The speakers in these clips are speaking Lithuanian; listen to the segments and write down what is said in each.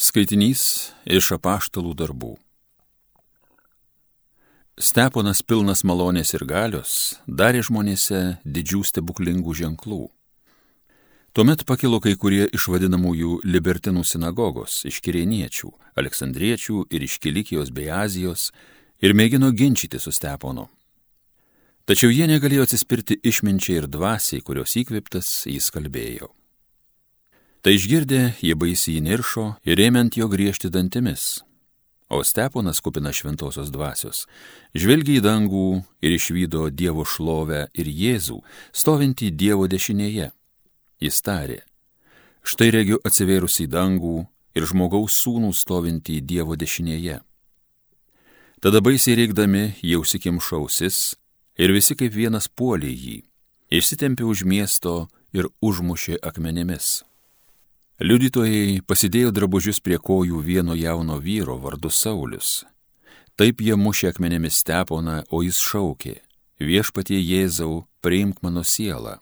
Skaitinys iš apaštalų darbų. Steponas pilnas malonės ir galios darė žmonėse didžių stebuklingų ženklų. Tuomet pakilo kai kurie iš vadinamųjų libertinų sinagogos, iš kirieniečių, aleksandriečių ir iš Kilikijos bei Azijos ir mėgino ginčyti su Steponu. Tačiau jie negalėjo atsispirti išminčiai ir dvasiai, kurios įkviptas jis kalbėjo. Tai išgirdę, jie baisiai įniršo ir ėmint jo griežti dantimis. O Steponas kupina šventosios dvasios, žvelgia į dangų ir išvydo Dievo šlovę ir Jėzų, stovintį Dievo dešinėje. Jis tarė, štai regiu atsivėrusi į dangų ir žmogaus sūnų stovintį Dievo dešinėje. Tada baisiai reikdami jie užsikimšausis ir visi kaip vienas puolė jį, išsitempė už miesto ir užmušė akmenimis. Liudytojai pasidėjo drabužius prie kojų vieno jauno vyro vardu Saulis. Taip jie mušė akmenėmis steponą, o jis šaukė, viešpatie Jėzau, priimk mano sielą.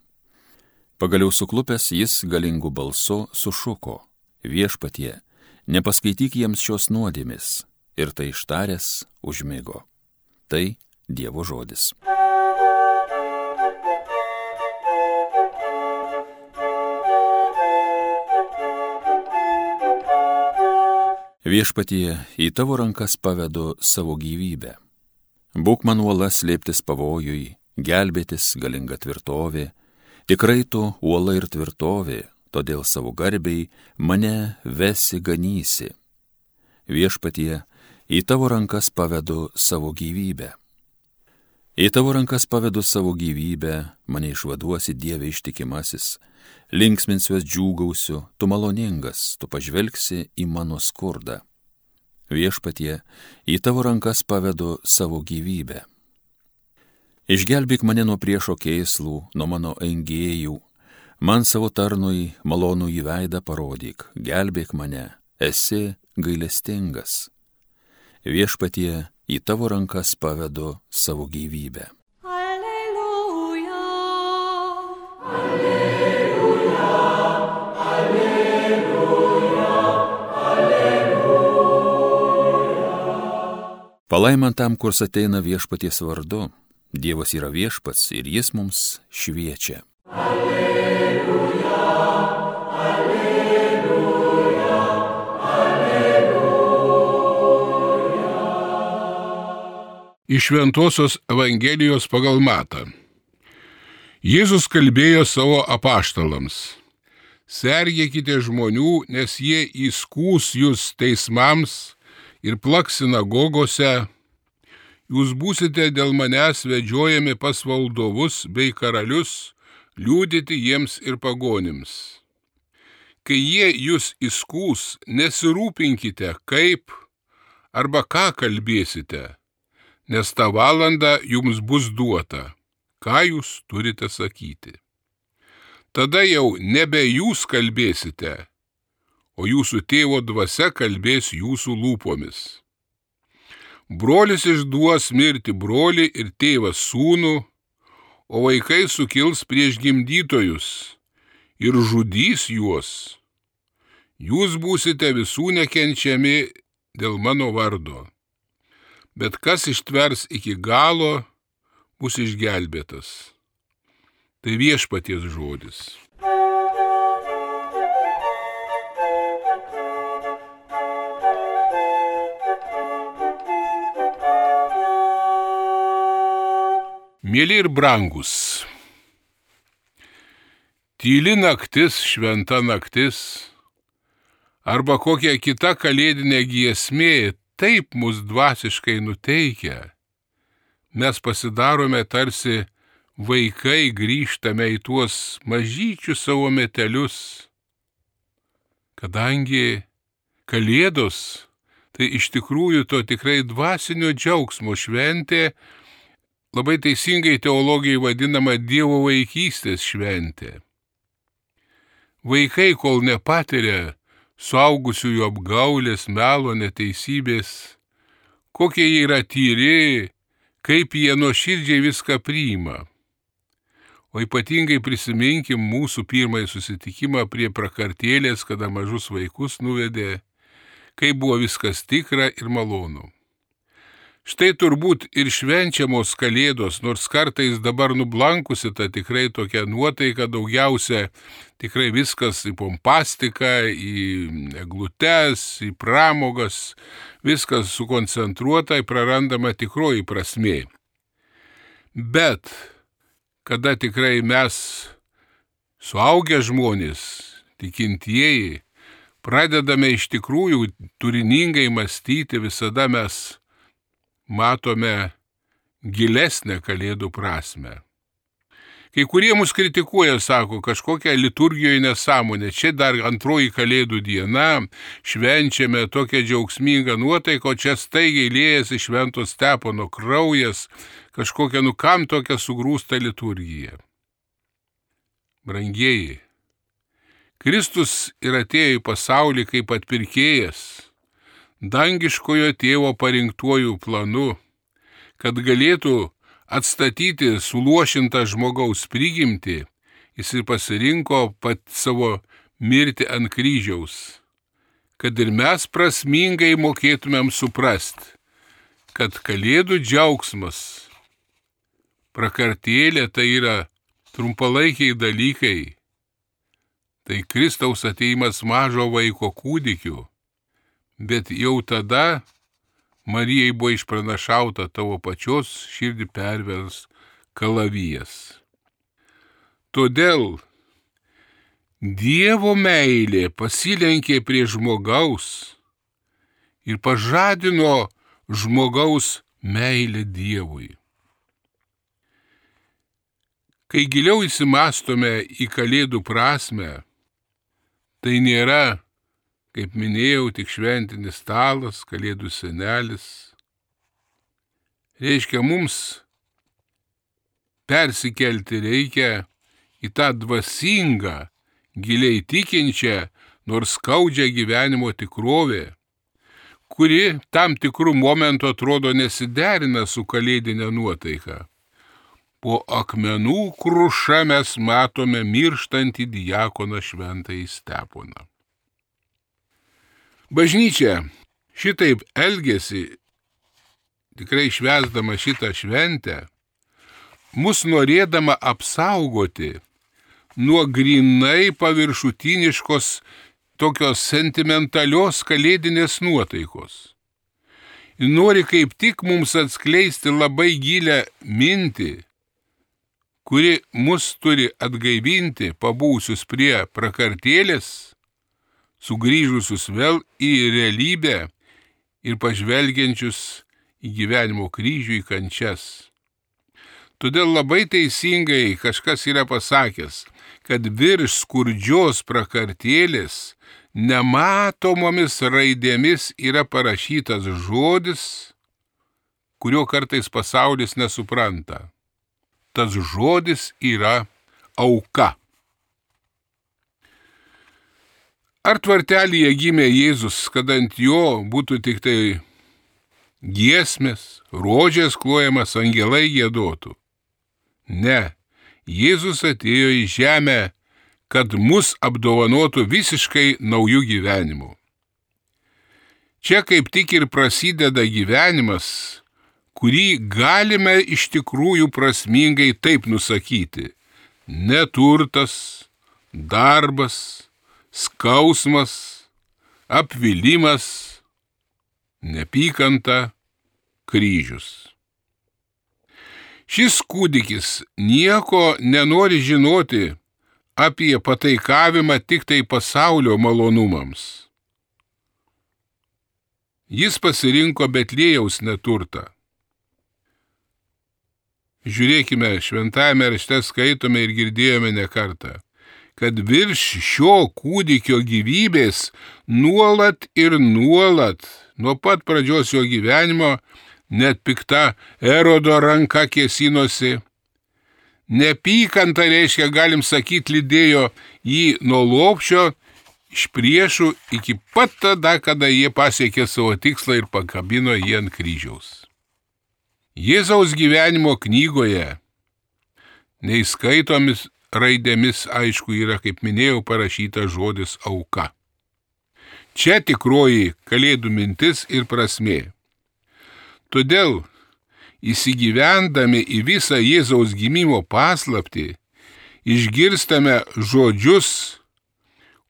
Pagaliau suklupęs jis galingų balsu sušuko, viešpatie, nepaskaityk jiems šios nuodėmis, ir tai ištaręs užmygo. Tai Dievo žodis. Viešpatie, į tavo rankas pavedu savo gyvybę. Būk man uola slėptis pavojui, gelbėtis galinga tvirtovė. Tikrai tu uola ir tvirtovė, todėl savo garbiai mane vesi ganysi. Viešpatie, į tavo rankas pavedu savo gyvybę. Į tavo rankas pavedu savo gyvybę, mane išvaduosi Dieve ištikimasis, linksminsiuos džiūgausiu, tu maloningas, tu pažvelgsi į mano skurdą. Viešpatie, į tavo rankas pavedu savo gyvybę. Išgelbėk mane nuo priešo keislų, nuo mano engėjų, man savo tarnui malonų įveidą parodyk, gelbėk mane, esi gailestingas. Viešpatie, į tavo rankas pavedu savo gyvybę. Palaimantam, kurs ateina viešpaties vardu, Dievas yra viešpats ir jis mums šviečia. Iš Ventosios Evangelijos pagal Matą. Jėzus kalbėjo savo apaštalams. Sergėkite žmonių, nes jie įskūs jūs teismams ir plaks sinagogose, jūs būsite dėl manęs vedžiojami pas valdovus bei karalius, liūdėti jiems ir pagonims. Kai jie jūs įskūs, nesirūpinkite, kaip arba ką kalbėsite, nes tą valandą jums bus duota, ką jūs turite sakyti. Tada jau nebe jūs kalbėsite, o jūsų tėvo dvasia kalbės jūsų lūpomis. Brolis išduos mirti brolį ir tėvas sūnų, o vaikai sukils prieš gimdytojus ir žudys juos. Jūs būsite visų nekenčiami dėl mano vardo. Bet kas ištvers iki galo, bus išgelbėtas. Tai viešpaties žodis. Mėly ir brangus, tyli naktis, šventa naktis arba kokia kita kalėdinė giesmė taip mus dvasiškai nuteikia, mes pasidarome tarsi vaikai grįžtame į tuos mažyčius savo metelius, kadangi kalėdos tai iš tikrųjų to tikrai dvasinio džiaugsmo šventė, labai teisingai teologijai vadinama Dievo vaikystės šventė. Vaikai, kol nepatiria suaugusiųjų apgaulės, melo, neteisybės, kokie jie yra tyri, kaip jie nuoširdžiai viską priima. O ypatingai prisiminkim mūsų pirmąjį susitikimą prie prakartėlės, kada mažus vaikus nuvedė kaip buvo viskas tikra ir malonu. Štai turbūt ir švenčiamos kalėdos, nors kartais dabar nublankusi ta tikrai tokia nuotaika, daugiausia tikrai viskas į pompastiką, į eglutes, į pramogas, viskas sukoncentruota, prarandama tikroji prasmė. Bet kada tikrai mes, suaugę žmonės, tikintieji, pradedame iš tikrųjų turiningai mąstyti, visada mes matome gilesnę Kalėdų prasme. Kai kurie mus kritikuoja, sako, kažkokia liturgijoje nesąmonė. Čia dar antroji Kalėdų diena, švenčiame tokią džiaugsmingą nuotaiką, o čia staigiai lėjasi šventos stepono kraujas, kažkokia nukam tokia sugrūsta liturgija. Brangieji, Kristus ir atėjo į pasaulį kaip atpirkėjas dangiškojo tėvo parinktuoju planu, kad galėtų atstatyti suluošintą žmogaus prigimtį, jis ir pasirinko pat savo mirti ant kryžiaus, kad ir mes prasmingai mokėtumėm suprast, kad kalėdų džiaugsmas, prakartėlė tai yra trumpalaikiai dalykai, tai Kristaus ateimas mažo vaiko kūdikiu bet jau tada Marijai buvo išpranašauta tavo pačios širdį pervers kalavijas. Todėl Dievo meilė pasilenkė prie žmogaus ir pažadino žmogaus meilę Dievui. Kai giliau įsimastome į kalėdų prasme, tai nėra Kaip minėjau, tik šventinis stalas, kalėdų senelis. Reiškia, mums persikelti reikia į tą dvasingą, giliai tikinčią, nors skaudžią gyvenimo tikrovę, kuri tam tikrų momentų atrodo nesiderina su kalėdinė nuotaika. Po akmenų kruša mes matome mirštantį diakoną šventąjį steponą. Bažnyčia šitaip elgesi, tikrai švesdama šitą šventę, mus norėdama apsaugoti nuo grinai paviršutiniškos tokios sentimentalios kalėdinės nuotaikos. Nori kaip tik mums atskleisti labai gilę mintį, kuri mus turi atgaivinti, pabūsius prie prakartėlės sugrįžusius vėl į realybę ir pažvelgiančius į gyvenimo kryžių, į kančias. Todėl labai teisingai kažkas yra pasakęs, kad virš skurdžios prakartėlės nematomomis raidėmis yra parašytas žodis, kurio kartais pasaulis nesupranta. Tas žodis yra auka. Ar tvartelėje gimė Jėzus, kad ant jo būtų tik tai giesmės, rožės klojamas, angelai gėdotų? Ne, Jėzus atėjo į žemę, kad mus apdovanotų visiškai naujų gyvenimų. Čia kaip tik ir prasideda gyvenimas, kurį galime iš tikrųjų prasmingai taip nusakyti. Neturtas, darbas, skausmas, apvilimas, nepykanta, kryžius. Šis kūdikis nieko nenori žinoti apie pataikavimą tik tai pasaulio malonumams. Jis pasirinko Betlėjaus neturtą. Žiūrėkime, šventame rašte skaitome ir girdėjome ne kartą kad virš šio kūdikio gyvybės nuolat ir nuolat, nuo pat pradžios jo gyvenimo, net pikta erodo ranka kėsinosi. Nepykanta reiškia, galim sakyti, lydėjo jį nuo lopšio iš priešų iki pat tada, kada jie pasiekė savo tikslą ir pakabino jį ant kryžiaus. Jėzaus gyvenimo knygoje neįskaitomis raidėmis, aišku, yra, kaip minėjau, parašyta žodis auka. Čia tikroji kalėdų mintis ir prasme. Todėl, įsigyvendami į visą Jėzaus gimimo paslapti, išgirstame žodžius,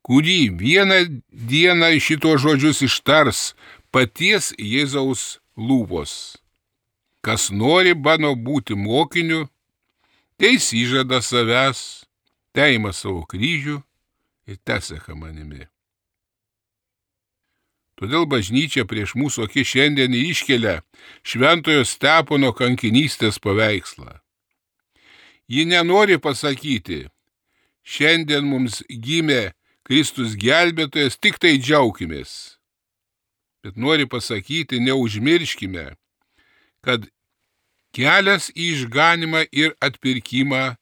kurį vieną dieną šito žodžius ištars paties Jėzaus lūpos. Kas nori mano būti mokiniu, teis įžada savęs, teima savo kryžių ir teseka manimi. Todėl bažnyčia prieš mūsų akį šiandien iškelia šventojo stepono kankinystės paveikslą. Ji nenori pasakyti, šiandien mums gimė Kristus gelbėtojas, tik tai džiaugimės. Bet nori pasakyti, neužmirškime, kad kelias į išganimą ir atpirkimą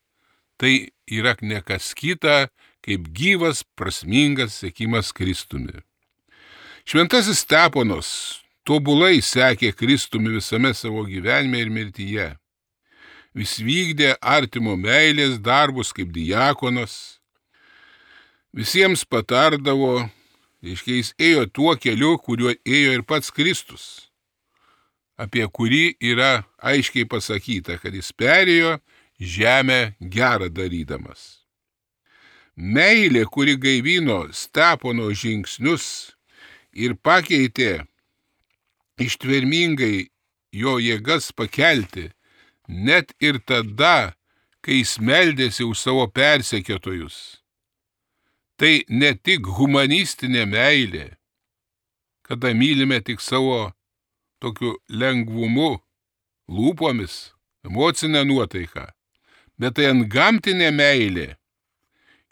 tai yra ne kas kita, kaip gyvas, prasmingas sėkimas Kristumi. Šventasis Steponas tobulai sekė Kristumi visame savo gyvenime ir mirtyje. Vis vykdė artimo meilės darbus kaip diakonas. Visiems patardavo, reiškia, jis ėjo tuo keliu, kuriuo ėjo ir pats Kristus, apie kurį yra aiškiai pasakyta, kad jis perėjo žemę gerą darydamas. Meilė, kuri gaivino Stepono žingsnius ir pakeitė ištvermingai jo jėgas pakelti, net ir tada, kai jis meldėsi už savo persekiotojus. Tai ne tik humanistinė meilė, kada mylime tik savo tokiu lengvumu, lūpomis, emocinę nuotaiką, bet tai ant gamtinė meilė,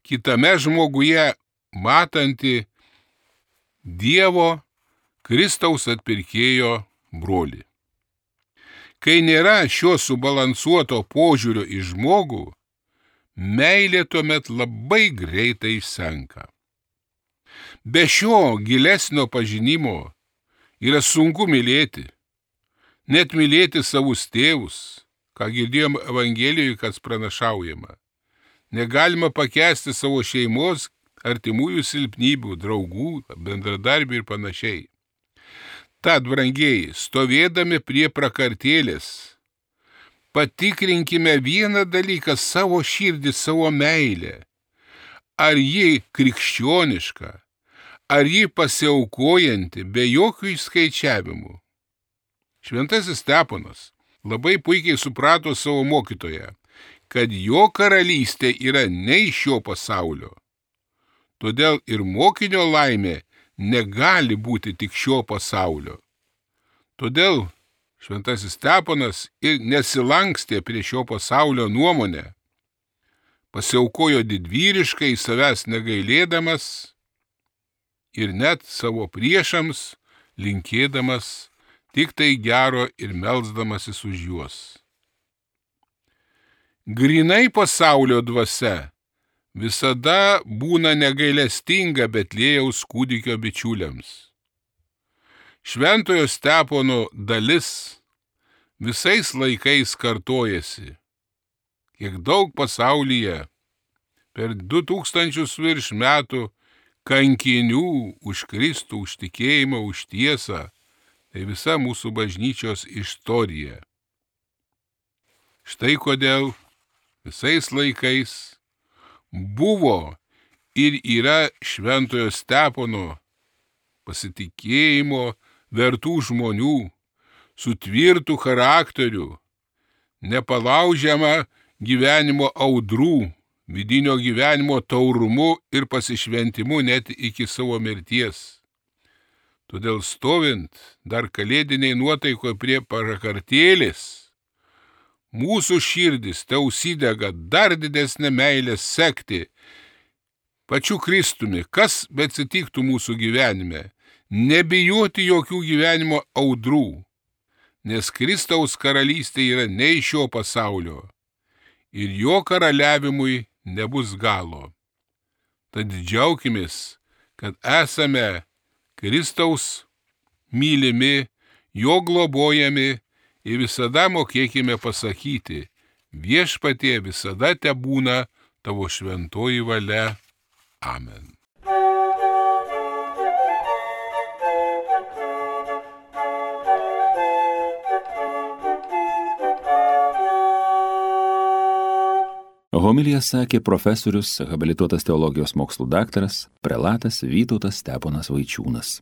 kitame žmoguje matanti Dievo Kristaus atpirkėjo broli. Kai nėra šio subalansuoto požiūrio į žmogų, meilė tuomet labai greitai išsenka. Be šio gilesnio pažinimo yra sunku mylėti, net mylėti savus tėvus, ką girdėjom Evangelijoje, kas pranašaujama. Negalima pakesti savo šeimos artimųjų silpnybių, draugų, bendradarbių ir panašiai. Tad, brangiai, stovėdami prie prakartėlės, patikrinkime vieną dalyką - savo širdį, savo meilę. Ar ji krikščioniška, ar ji pasiaukojanti be jokių išskaičiavimų. Šventasis Steponas labai puikiai suprato savo mokytoją, kad jo karalystė yra ne iš šio pasaulio Todėl ir mokinio laimė negali būti tik šio pasaulio. Todėl šventasis Steponas ir nesilankstė prie šio pasaulio nuomonę, pasiaukojo didvyriškai savęs negailėdamas ir net savo priešams linkėdamas tik tai gero ir melzdamasis už juos. Grinai pasaulio dvasia visada būna negailestinga Betlėjaus kūdikio bičiuliams. Šventojo Stepono dalis visais laikais kartojasi. Kiek daug pasaulyje per du tūkstančius virš metų kankinių už Kristų, už tikėjimą, už tiesą, tai visa mūsų bažnyčios istorija. Štai kodėl visais laikais buvo ir yra šventojo Stepono pasitikėjimo vertų žmonių, sutvirtų charakterių, nepalaužiama gyvenimo audrų, vidinio gyvenimo taurumu ir pasišventimu net iki savo mirties. Todėl stovint dar kalėdiniai nuotaikoje prie parakartėlės, mūsų širdis te užsidega dar didesnė meilė sekti pačiu Kristumi, kas bet atsitiktų mūsų gyvenime, nebijoti jokių gyvenimo audrų, nes Kristaus karalystė yra ne iš šio pasaulio ir jo karaliavimui nebus galo. Tad džiaugimės, kad esame Kristaus mylimi, jo globojami ir visada mokėkime pasakyti, viešpatie visada te būna tavo šventoji valia. Amen. Homilija sakė profesorius, habilituotas teologijos mokslų daktaras, prelatas Vytautas Steponas Vaičiūnas.